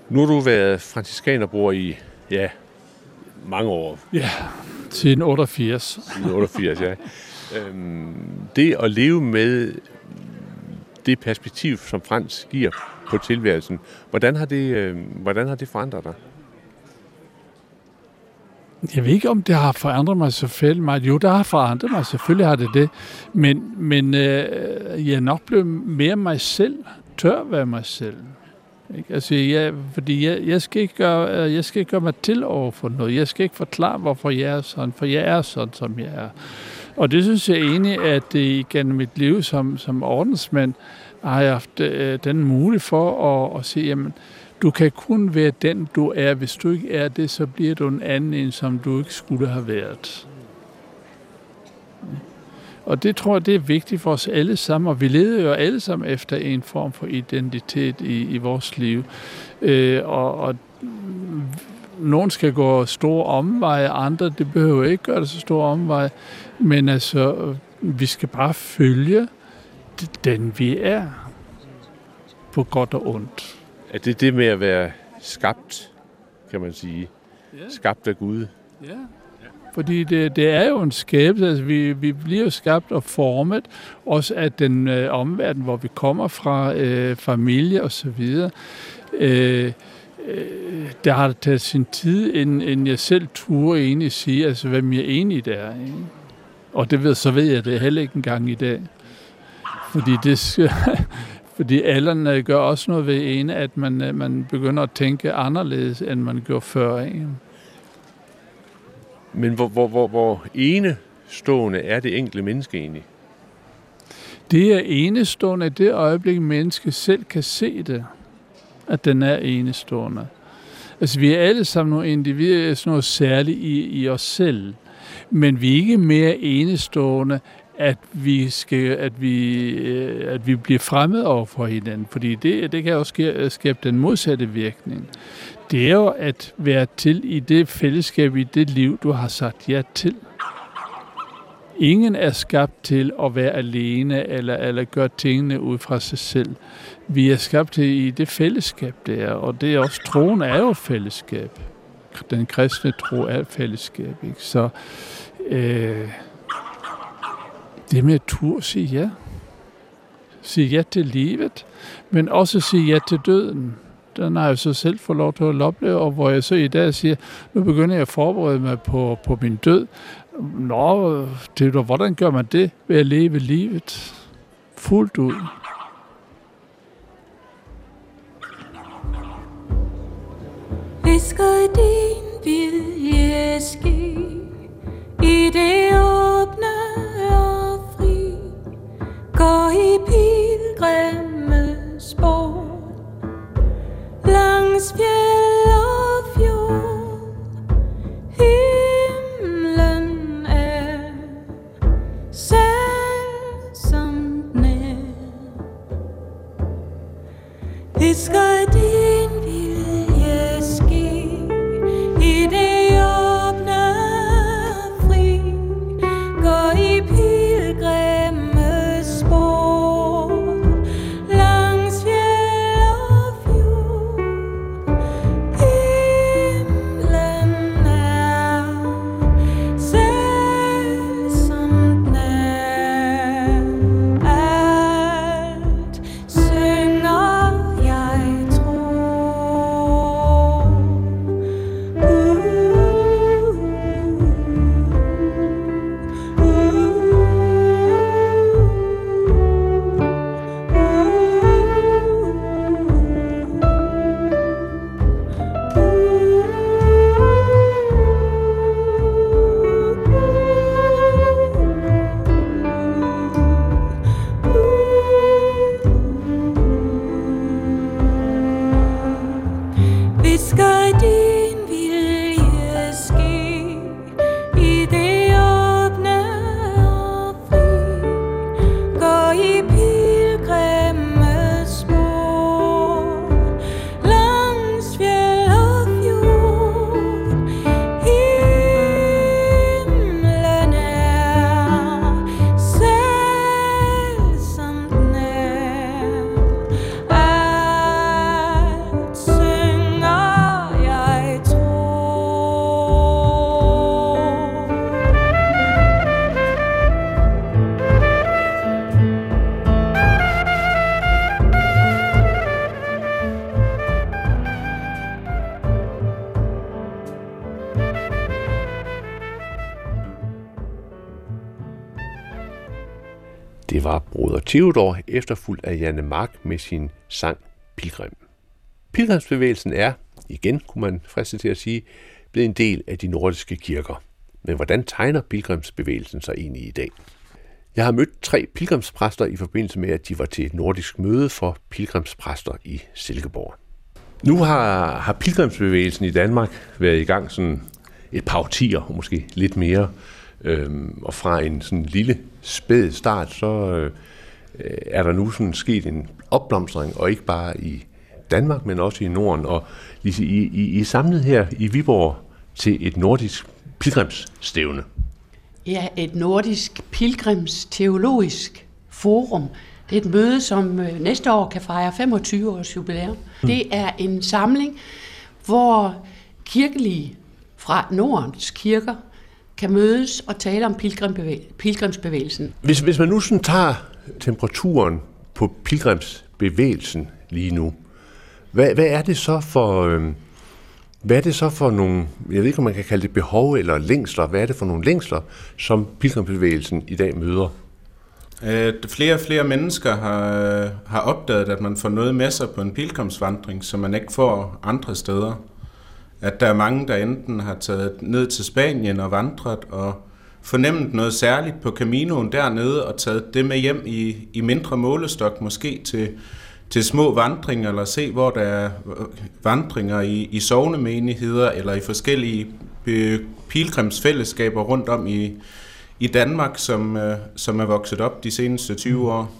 Nu har du været franciskanerbror i, ja, mange år. Ja, siden 88. Siden 88, ja. Øhm, det at leve med det perspektiv, som Frans giver på tilværelsen, hvordan har det, øh, hvordan har det forandret dig? Jeg ved ikke, om det har forandret mig så meget. Jo, det har forandret mig. Selvfølgelig har det det. Men, men øh, jeg er nok blevet mere mig selv. Tør være mig selv. Ikke? Altså, jeg, fordi jeg, jeg, skal ikke gøre, øh, jeg skal ikke gøre mig til over for noget. Jeg skal ikke forklare, hvorfor jeg er sådan, for jeg er sådan, som jeg er. Og det synes jeg egentlig, at det gennem mit liv som, som ordensmand har jeg haft øh, den mulighed for at, at se, jamen, du kan kun være den, du er. Hvis du ikke er det, så bliver du en anden end som du ikke skulle have været. Og det tror jeg, det er vigtigt for os alle sammen, og vi leder jo alle sammen efter en form for identitet i, i vores liv. Øh, og, og nogen skal gå store omveje, andre det behøver ikke gøre det så store omveje, men altså, vi skal bare følge den, vi er, på godt og ondt. Er det det med at være skabt, kan man sige? Ja. Skabt af Gud? Ja. Fordi det, det er jo en skæbne, altså vi, vi bliver jo skabt og formet, også af den øh, omverden, hvor vi kommer fra, øh, familie og så videre. Øh, øh, der har det taget sin tid, inden, inden jeg selv turde egentlig sige, altså hvem jeg egentlig er. Ikke? Og det ved, så ved jeg det heller ikke engang i dag. Fordi det, [LAUGHS] fordi alderen gør også noget ved en, at man, øh, man begynder at tænke anderledes, end man gjorde før. Ikke? Men hvor, hvor, hvor, hvor enestående er det enkelte menneske egentlig? Det er enestående i det øjeblik, mennesket selv kan se det, at den er enestående. Altså, vi er alle sammen nogle individer, sådan noget særligt i, i os selv. Men vi er ikke mere enestående, at vi skal, at vi, øh, at vi bliver fremmed over for hinanden, fordi det, det kan også skabe, skabe den modsatte virkning. Det er jo at være til i det fællesskab, i det liv, du har sagt ja til. ingen er skabt til at være alene eller, eller gøre tingene ud fra sig selv. Vi er skabt til i det fællesskab, det er, og det er også, troen er jo fællesskab. Den kristne tro er fællesskab, ikke? Så øh, det med at tur sige ja. Sige ja til livet, men også sige ja til døden. Den har jeg så selv fået lov til at opleve, og hvor jeg så i dag siger, nu begynder jeg at forberede mig på, på min død. Nå, det, hvordan gør man det? Ved at leve livet fuldt ud. Visker din vilje ske i det åbne og går i pilgrimme spor langs fjeld og fjord. Himlen er selvsomt nær. Det skal Det var Broder Theodor, efterfulgt af Janne Mark med sin sang Pilgrim. Pilgrimsbevægelsen er, igen kunne man friste til at sige, blevet en del af de nordiske kirker. Men hvordan tegner pilgrimsbevægelsen sig egentlig i dag? Jeg har mødt tre pilgrimspræster i forbindelse med, at de var til et nordisk møde for pilgrimspræster i Silkeborg. Nu har, har pilgrimsbevægelsen i Danmark været i gang sådan et par årtier, måske lidt mere. Øhm, og fra en sådan lille spæd start, så øh, er der nu sådan sket en opblomstring, og ikke bare i Danmark, men også i Norden. Og Lise, I, I, I er samlet her i Viborg til et nordisk pilgrimsstævne. Ja, et nordisk pilgrims teologisk forum. Det er et møde, som øh, næste år kan fejre 25 års jubilæum. Det er en samling, hvor kirkelige fra Nordens kirker kan mødes og tale om pilgrimbevæ- pilgrimsbevægelsen. Hvis, hvis man nu sådan tager temperaturen på pilgrimsbevægelsen lige nu, hvad, hvad er det så for... Øh, hvad er det så for nogle, jeg ved ikke, om man kan kalde det behov eller længsler, hvad er det for nogle længsler, som pilgrimsbevægelsen i dag møder? Øh, flere og flere mennesker har, har opdaget, at man får noget med sig på en pilgrimsvandring, som man ikke får andre steder. At der er mange, der enten har taget ned til Spanien og vandret og fornemmet noget særligt på Caminoen dernede og taget det med hjem i, i mindre målestok, måske til, til små vandringer, eller se, hvor der er vandringer i, i sovnemenigheder eller i forskellige øh, pilgrimsfællesskaber rundt om i, i Danmark, som, øh, som er vokset op de seneste 20 år.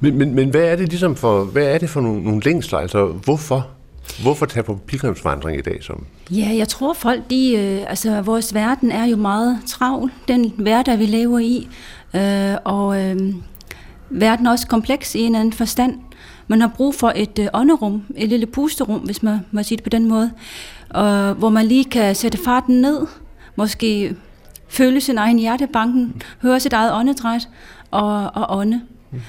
Men, men, men hvad er det ligesom for, hvad er det for nogle, nogle længsler? Altså, hvorfor? Hvorfor tage på pilgrimsvandring i dag som? Ja, jeg tror folk, de, øh, altså vores verden er jo meget travl, den hverdag vi lever i, øh, og øh, verden er også kompleks i en eller anden forstand. Man har brug for et øh, ånderum, et lille pusterum, hvis man må sige det på den måde, og, hvor man lige kan sætte farten ned, måske føle sin egen hjertebanken, høre sit eget åndedræt og, og ånde.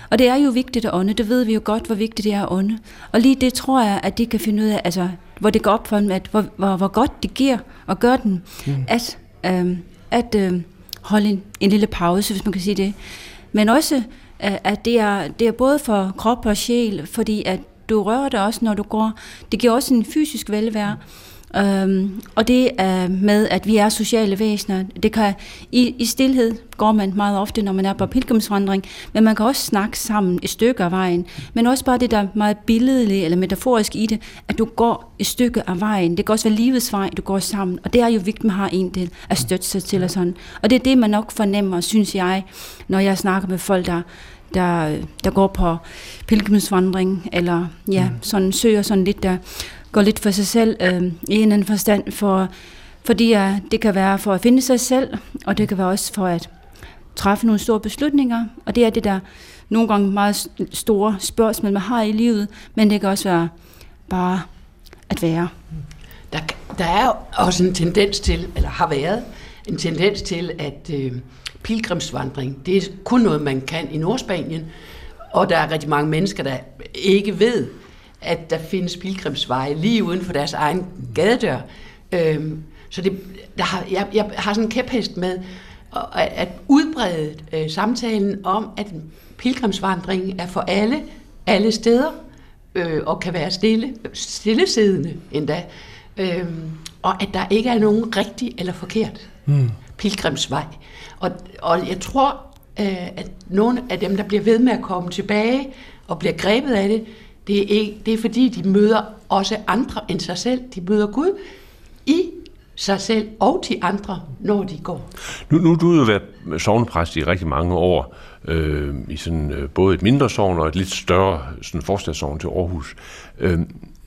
Og det er jo vigtigt at ånde, det ved vi jo godt, hvor vigtigt det er at ånde. Og lige det tror jeg, at de kan finde ud af, altså, hvor det går op for dem, at hvor, hvor, hvor godt det giver at gøre den, mm. at, øh, at øh, holde en, en lille pause, hvis man kan sige det. Men også, øh, at det er, det er både for krop og sjæl, fordi at du rører dig også, når du går. Det giver også en fysisk velvære. Øhm, og det er med, at vi er sociale væsener. Det kan, i, I stillhed går man meget ofte, når man er på pilgrimsvandring, men man kan også snakke sammen et stykke af vejen. Men også bare det der meget billedlige eller metaforisk i det, at du går et stykke af vejen. Det kan også være livets vej, du går sammen. Og det er jo vigtigt, at man har en del at støtte sig til og sådan. Og det er det, man nok fornemmer, synes jeg, når jeg snakker med folk, der der, der går på pilgrimsvandring, eller ja, sådan søger sådan lidt, der går lidt for sig selv øh, i en eller anden forstand, for, fordi uh, det kan være for at finde sig selv, og det kan være også for at træffe nogle store beslutninger, og det er det der nogle gange meget store spørgsmål, man har i livet, men det kan også være bare at være. Der, der er også en tendens til, eller har været, en tendens til, at øh, pilgrimsvandring, det er kun noget, man kan i Nordspanien, og der er rigtig mange mennesker, der ikke ved, at der findes pilgrimsveje lige uden for deres egen gadedør. Øhm, så det, der har, jeg, jeg har sådan en kæphest med at, at udbrede øh, samtalen om, at pilgrimsvandring er for alle, alle steder, øh, og kan være stille, stillesiddende endda. Øhm, og at der ikke er nogen rigtig eller forkert mm. pilgrimsvej. Og, og jeg tror, øh, at nogle af dem, der bliver ved med at komme tilbage og bliver grebet af det, det er, ikke, det er fordi, de møder også andre end sig selv. De møder Gud i sig selv og de andre, når de går. Nu, nu du jo været sovnepræst i rigtig mange år, øh, i sådan, øh, både et mindre sovn og et lidt større sådan forstadssovn til Aarhus. Øh,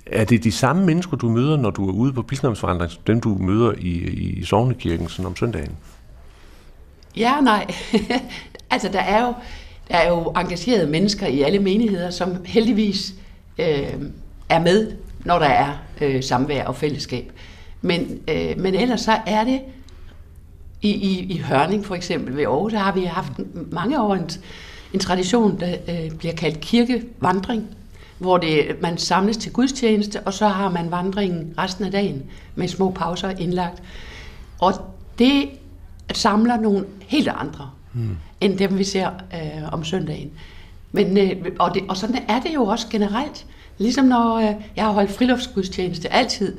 er det de samme mennesker, du møder, når du er ude på som dem, du møder i, i sovnekirken sådan om søndagen? Ja nej. [LAUGHS] altså, der er, jo, der er jo engagerede mennesker i alle menigheder, som heldigvis øh, er med, når der er øh, samvær og fællesskab. Men, øh, men ellers så er det i, i, i Hørning for eksempel ved Aarhus, der har vi haft mange år en, en tradition, der øh, bliver kaldt kirkevandring, hvor det, man samles til gudstjeneste, og så har man vandringen resten af dagen med små pauser indlagt. Og det samler nogle helt andre, hmm. end dem vi ser øh, om søndagen. Men, øh, og, det, og sådan er det jo også generelt. Ligesom når øh, jeg har holdt friluftsgudstjeneste altid,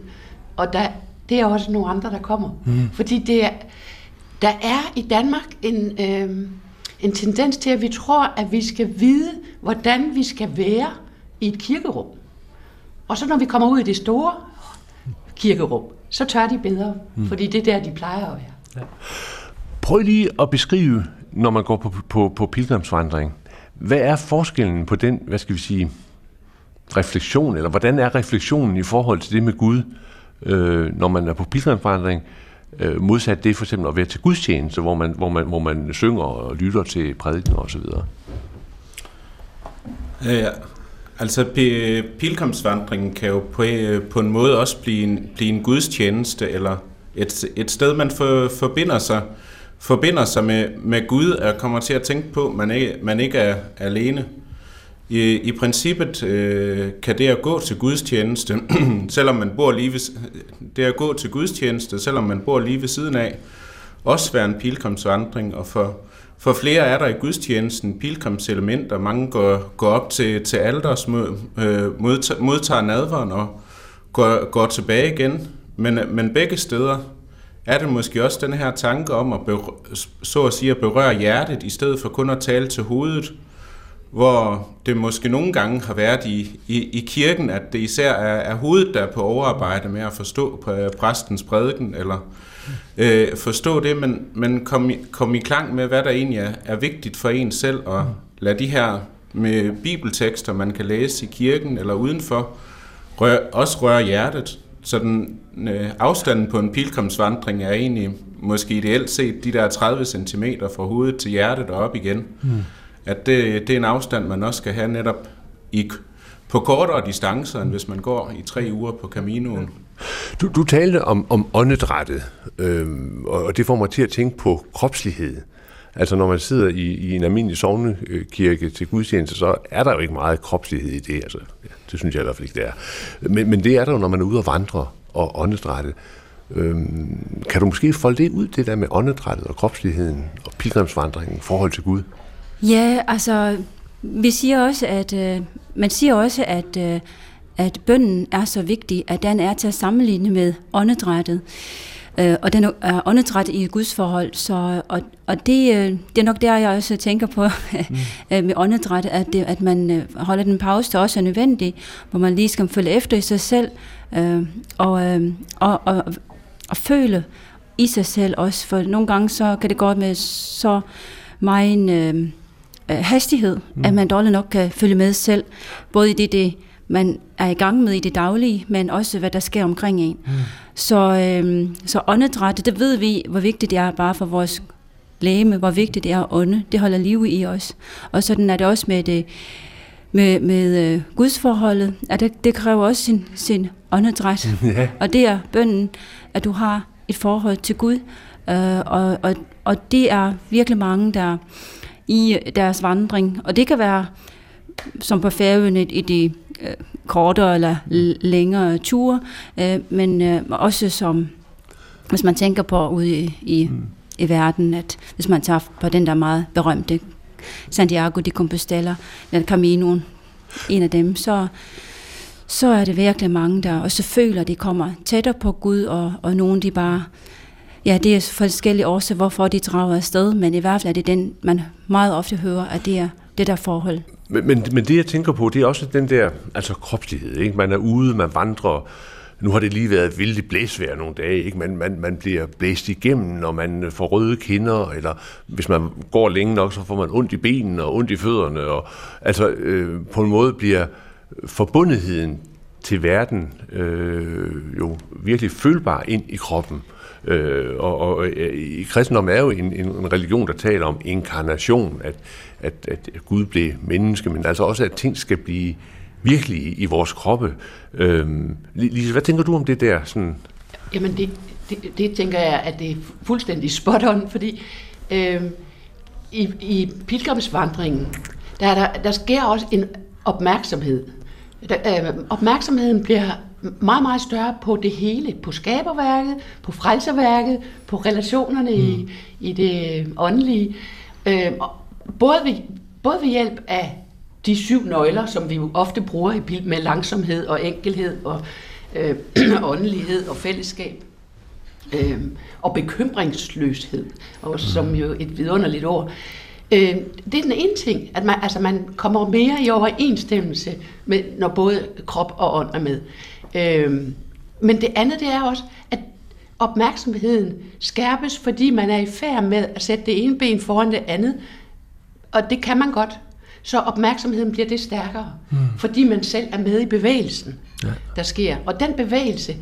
og der, det er også nogle andre, der kommer. Mm. Fordi det er, der er i Danmark en, øh, en tendens til, at vi tror, at vi skal vide, hvordan vi skal være i et kirkerum. Og så når vi kommer ud i det store kirkerum, så tør de bedre, mm. fordi det er der, de plejer at være. Ja. Prøv lige at beskrive, når man går på, på, på pilgrimsvandring, hvad er forskellen på den, hvad skal vi sige, refleksion, eller hvordan er refleksionen i forhold til det med Gud, øh, når man er på pilgrimsvandring, øh, modsat det for eksempel at være til gudstjeneste, hvor man, hvor man, hvor man synger og lytter til prædiken osv.? Ja, altså pilgrimsvandringen kan jo på, øh, på en måde også blive en, blive en gudstjeneste, eller et, et sted, man for, forbinder sig forbinder sig med, med Gud, og kommer til at tænke på, at man ikke, man ikke er alene. I, i princippet øh, kan det at gå til gudstjeneste, [CLEARS THROAT] selvom man bor lige ved, det at gå til gudstjeneste, selvom man bor lige ved siden af, også være en pilgrimsvandring, og for, for flere er der i gudstjenesten pilgrimselementer. Mange går, går op til, til alders, øh, modtager, modtager nadveren og går, går tilbage igen. Men, men begge steder er det måske også den her tanke om at berøre, så at sige at berøre hjertet, i stedet for kun at tale til hovedet, hvor det måske nogle gange har været i, i, i kirken, at det især er, er hovedet, der er på overarbejde med at forstå øh, præstens prædiken, eller øh, forstå det, men, men kom, i, kom i klang med, hvad der egentlig er, er vigtigt for en selv, og lade de her med bibeltekster, man kan læse i kirken eller udenfor, rør, også rører hjertet. Så den, øh, afstanden på en pilgrimsvandring er egentlig måske ideelt set de der 30 cm fra hovedet til hjertet og op igen. Mm. At det, det er en afstand, man også skal have netop i, på kortere distancer, end hvis man går i tre uger på Caminoen. Du, du talte om, om åndedrættet, øh, og det får mig til at tænke på kropslighed. Altså når man sidder i, i en almindelig sovnekirke til gudstjeneste, så er der jo ikke meget kropslighed i det. Altså, ja, det synes jeg i hvert fald ikke, det er. Men, men det er der jo, når man er ude og vandre og åndedrætte. Øhm, kan du måske folde det ud, det der med åndedrættet og kropsligheden og pilgrimsvandringen i forhold til Gud? Ja, altså, vi siger også, at øh, man siger også, at, øh, at bønden er så vigtig, at den er til at sammenligne med åndedrættet. Øh, og den er åndedræt i et gudsforhold, så, og, og det, øh, det er nok der, jeg også tænker på mm. [LAUGHS] med åndedræt, at, det, at man øh, holder den pause, der også er nødvendig, hvor man lige skal følge efter i sig selv, øh, og, øh, og, og, og føle i sig selv også, for nogle gange så kan det gå med så meget øh, hastighed, mm. at man dårligt nok kan følge med selv, både i det, det man er i gang med i det daglige, men også hvad der sker omkring en. Mm. Så, øh, så åndedræt, det ved vi, hvor vigtigt det er bare for vores læme, hvor vigtigt det er at ånde. Det holder liv i os. Og sådan er det også med det, med, med øh, gudsforholdet, at det, det kræver også sin, sin åndedræt. [LAUGHS] Ja. Og det er bønden, at du har et forhold til Gud. Øh, og, og, og det er virkelig mange, der i deres vandring, og det kan være som på færøen i de øh, kortere eller længere ture, øh, men øh, også som, hvis man tænker på ude i, i, mm. i verden, at hvis man tager på den der meget berømte Santiago de Compostela, eller Caminoen, en af dem, så, så er det virkelig mange, der også føler, at de kommer tættere på Gud, og, og nogen de bare, ja, det er forskellige årsager, hvorfor de drager afsted, men i hvert fald er det den, man meget ofte hører, at det er det der forhold. Men, men, men det, jeg tænker på, det er også den der altså kropslighed. Ikke? Man er ude, man vandrer. Nu har det lige været vildt blæsvejr nogle dage. Ikke? Man, man, man bliver blæst igennem, når man får røde kinder, eller hvis man går længe nok, så får man ondt i benene og ondt i fødderne. Og, altså øh, på en måde bliver forbundetheden til verden øh, jo virkelig følbar ind i kroppen. Øh, Øh, og, og øh, i kristendommen er jo en, en religion, der taler om inkarnation, at, at, at Gud blev menneske, men altså også, at ting skal blive virkelig i, i vores kroppe. Øh, Lise, hvad tænker du om det der? Sådan? Jamen, det, det, det tænker jeg, at det er fuldstændig spot on, fordi øh, i, i pilgrimsvandringen, der, der, der sker også en opmærksomhed. Der, øh, opmærksomheden bliver meget, meget større på det hele. På skaberværket, på frelserværket, på relationerne mm. i, i det åndelige. Øh, både, ved, både ved hjælp af de syv nøgler, som vi jo ofte bruger i med langsomhed og enkelhed og øh, [CLEARS THROAT] åndelighed og fællesskab. Øh, og bekymringsløshed, og som jo et vidunderligt ord. Øh, det er den ene ting, at man, altså man kommer mere i overensstemmelse, med, når både krop og ånd er med. Øh, men det andet, det er også, at opmærksomheden skærpes, fordi man er i færd med at sætte det ene ben foran det andet, og det kan man godt. Så opmærksomheden bliver det stærkere, mm. fordi man selv er med i bevægelsen, ja. der sker. Og den bevægelse,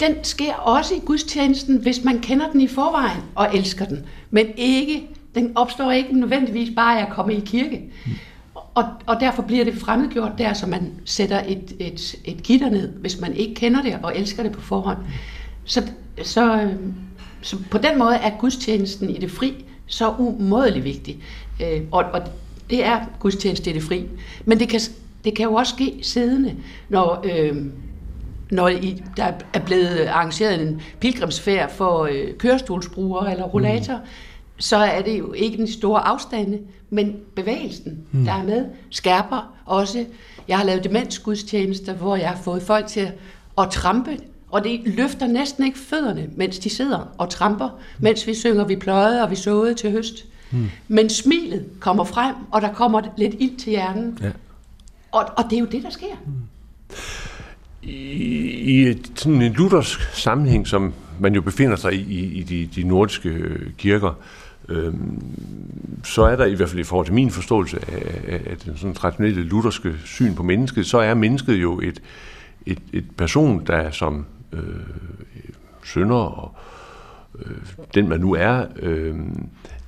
den sker også i gudstjenesten, hvis man kender den i forvejen og elsker den. Men ikke, den opstår ikke nødvendigvis bare af at komme i kirke. Mm. Og, og derfor bliver det fremmedgjort der, så man sætter et, et, et gitter ned, hvis man ikke kender det og elsker det på forhånd. Så, så, så på den måde er gudstjenesten i det fri så umådelig vigtig. Øh, og, og det er gudstjeneste i det fri. Men det kan, det kan jo også ske siddende, når, øh, når I, der er blevet arrangeret en pilgrimsfærd for øh, kørestolsbrugere eller rollator. Mm så er det jo ikke den store afstande, men bevægelsen, mm. der er med, skærper også. Jeg har lavet demensgudstjenester, hvor jeg har fået folk til at trampe, og det løfter næsten ikke fødderne, mens de sidder og tramper, mens vi synger, vi pløjede og vi såede til høst. Mm. Men smilet kommer frem, og der kommer lidt ild til hjernen. Ja. Og, og det er jo det, der sker. Mm. I, i sådan en luthersk sammenhæng, som man jo befinder sig i, i, i de, de nordiske kirker, Øhm, så er der i hvert fald i forhold til min forståelse af, af den sådan traditionelle lutherske syn på mennesket, så er mennesket jo et, et, et person, der som øh, sønder og øh, den man nu er, øh,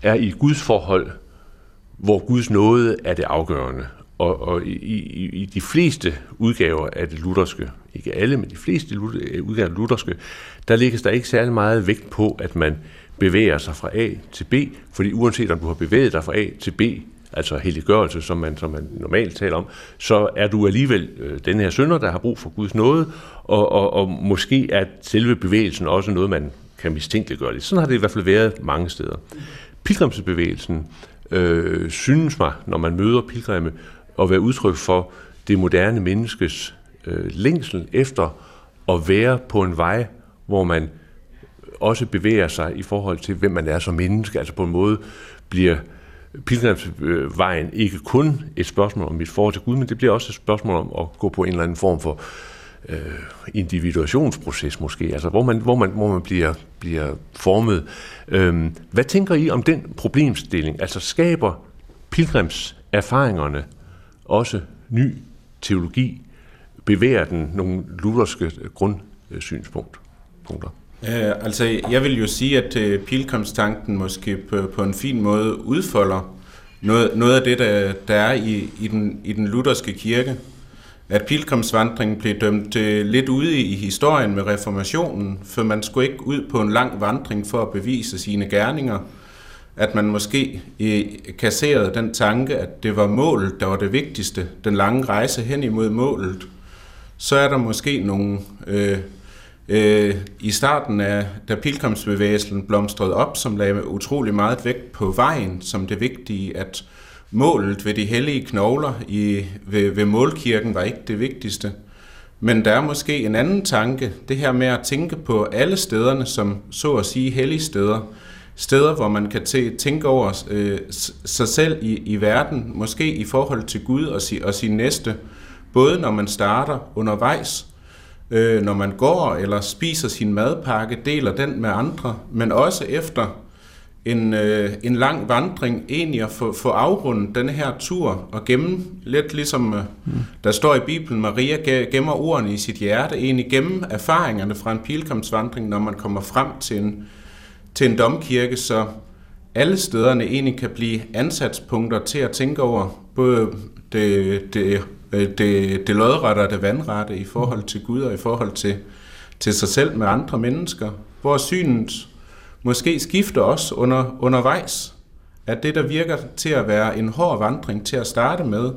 er i et Guds forhold, hvor Guds nåde er det afgørende. Og, og i, i, i de fleste udgaver af det lutherske, ikke alle, men de fleste udgaver af det lutherske, der lægges der ikke særlig meget vægt på, at man bevæger sig fra A til B, fordi uanset om du har bevæget dig fra A til B, altså helliggørelse, som man, som man normalt taler om, så er du alligevel øh, den her sønder, der har brug for Guds nåde, og, og, og måske er selve bevægelsen også noget, man kan mistænkeliggøre lidt. Sådan har det i hvert fald været mange steder. Pilgrimsbevægelsen øh, synes mig, når man møder pilgrimme, at være udtryk for det moderne menneskes øh, længsel efter at være på en vej, hvor man også bevæger sig i forhold til, hvem man er som menneske. Altså på en måde bliver pilgrimsvejen ikke kun et spørgsmål om mit forhold til Gud, men det bliver også et spørgsmål om at gå på en eller anden form for øh, individuationsproces måske, altså hvor man, hvor man, hvor man bliver, bliver formet. Øhm, hvad tænker I om den problemstilling? Altså skaber pilgrimserfaringerne også ny teologi? Bevæger den nogle lutherske grundsynspunkter? Øh, altså, jeg vil jo sige, at uh, måske på, på en fin måde udfolder noget, noget af det, der, der er i, i, den, i den lutherske kirke. At pilgrimsvandringen blev dømt øh, lidt ude i, historien med reformationen, for man skulle ikke ud på en lang vandring for at bevise sine gerninger. At man måske øh, kasserede den tanke, at det var målet, der var det vigtigste, den lange rejse hen imod målet. Så er der måske nogle... Øh, øh, i starten af, da pilgrimsbevægelsen blomstrede op, som lagde utrolig meget vægt på vejen, som det vigtige, at målet ved de hellige knogler i, ved, ved målkirken var ikke det vigtigste. Men der er måske en anden tanke, det her med at tænke på alle stederne, som så at sige hellige steder. Steder, hvor man kan tænke over øh, sig selv i, i verden, måske i forhold til Gud og, si, og sin næste, både når man starter undervejs, øh, når man går eller spiser sin madpakke, deler den med andre, men også efter en, øh, en lang vandring, egentlig at få, få afrundet den her tur og gemme, lidt ligesom øh, mm. der står i Bibelen, Maria gemmer ordene i sit hjerte, egentlig gemme erfaringerne fra en pilgrimsvandring, når man kommer frem til en, til en domkirke, så alle stederne egentlig kan blive ansatspunkter til at tænke over både det, det det, det lodrette og det vandrette i forhold til Gud og i forhold til, til sig selv med andre mennesker, hvor synet måske skifter også under, undervejs. At det, der virker til at være en hård vandring til at starte med,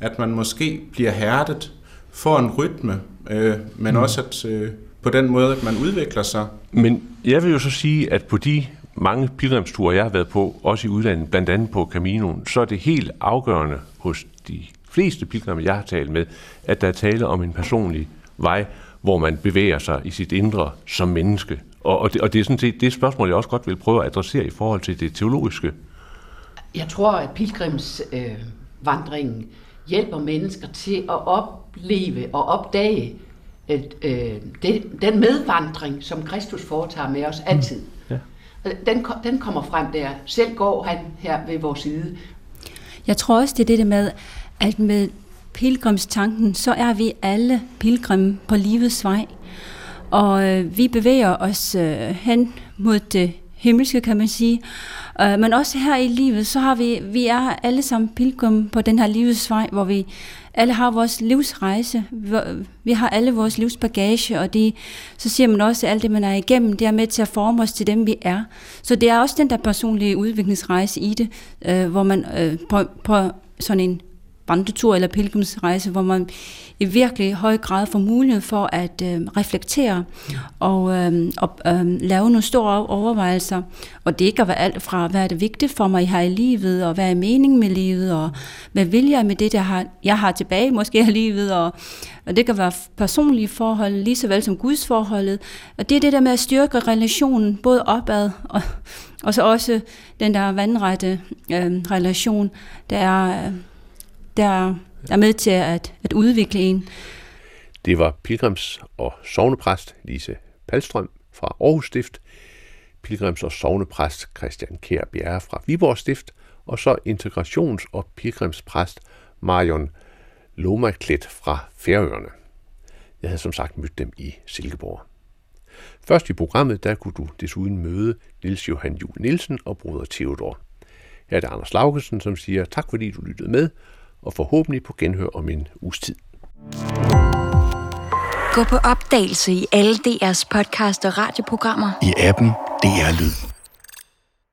at man måske bliver hærdet, får en rytme, øh, men mm. også at øh, på den måde, at man udvikler sig. Men jeg vil jo så sige, at på de mange pilgrimsture, jeg har været på, også i udlandet, blandt andet på Caminoen, så er det helt afgørende hos de fleste pilgrimme, jeg har talt med, at der er tale om en personlig vej, hvor man bevæger sig i sit indre som menneske. Og, og, det, og det er sådan set det spørgsmål, jeg også godt vil prøve at adressere i forhold til det teologiske. Jeg tror, at pilgrimsvandringen øh, hjælper mennesker til at opleve og opdage at, øh, det, den medvandring, som Kristus foretager med os altid. Mm. Ja. Den, den kommer frem der. Selv går han her ved vores side. Jeg tror også, det er det med, at med pilgrimstanken, så er vi alle pilgrim på livets vej. Og øh, vi bevæger os øh, hen mod det himmelske, kan man sige. Øh, men også her i livet, så har vi, vi er alle sammen pilgrim på den her livets vej, hvor vi alle har vores livsrejse. Vi har alle vores livsbagage, og det, så siger man også, at alt det, man er igennem, det er med til at forme os til dem, vi er. Så det er også den der personlige udviklingsrejse i det, øh, hvor man øh, på, på sådan en vandretur eller pilgrimsrejse, hvor man i virkelig høj grad får mulighed for at øh, reflektere og, øh, og øh, lave nogle store overvejelser. Og det kan være alt fra, hvad er det vigtigt for mig her i livet, og hvad er meningen med livet, og hvad vil jeg med det, der har, jeg har tilbage måske i livet, og, og det kan være personlige forhold, lige så vel som Guds forholdet. Og det er det der med at styrke relationen, både opad og, og så også den der vandrette øh, relation, der er... Øh, der er med til at, at udvikle en. Det var pilgrims- og sovnepræst Lise Palstrøm fra Aarhus Stift, pilgrims- og sovnepræst Christian Kær Bjerre fra Viborg Stift, og så integrations- og pilgrimspræst Marion Lomaklet fra Færøerne. Jeg havde som sagt mødt dem i Silkeborg. Først i programmet, der kunne du desuden møde Nils Johan Jul Nielsen og bruder Theodor. Her er det Anders Laugesen, som siger tak fordi du lyttede med, og forhåbentlig på genhør om en uges tid. Gå på opdagelse i alle DR's podcast og radioprogrammer. I appen DR Lyd.